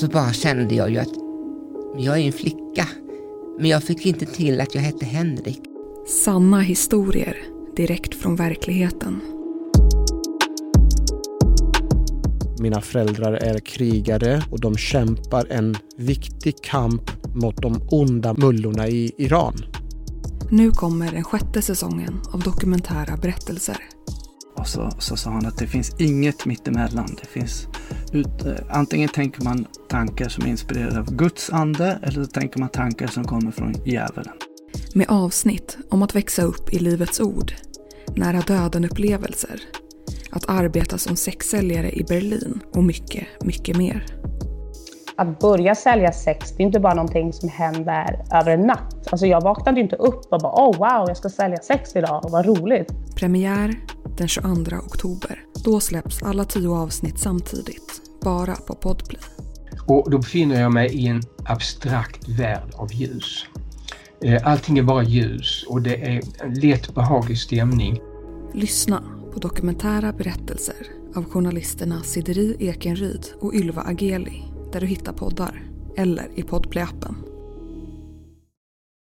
så bara kände jag ju att jag är en flicka. Men jag fick inte till att jag hette Henrik. Sanna historier direkt från verkligheten. Mina föräldrar är krigare och de kämpar en viktig kamp mot de onda mullorna i Iran. Nu kommer den sjätte säsongen av dokumentära berättelser. Och så, så sa han att det finns inget mittemellan. Det finns ut, eh, antingen tänker man tankar som är inspirerade av Guds ande eller så tänker man tankar som kommer från djävulen. Med avsnitt om att växa upp i Livets Ord, nära döden-upplevelser, att arbeta som sexsäljare i Berlin och mycket, mycket mer. Att börja sälja sex, det är inte bara någonting som händer över en natt. Alltså jag vaknade inte upp och bara oh wow, jag ska sälja sex idag, vad roligt. Premiär den 22 oktober. Då släpps alla tio avsnitt samtidigt, bara på Podplay. Och då befinner jag mig i en abstrakt värld av ljus. Eh, allting är bara ljus och det är en lätt behaglig stämning. Lyssna på dokumentära berättelser av journalisterna Sideri Ekenryd och Ylva Ageli där du hittar poddar eller i Podplay-appen.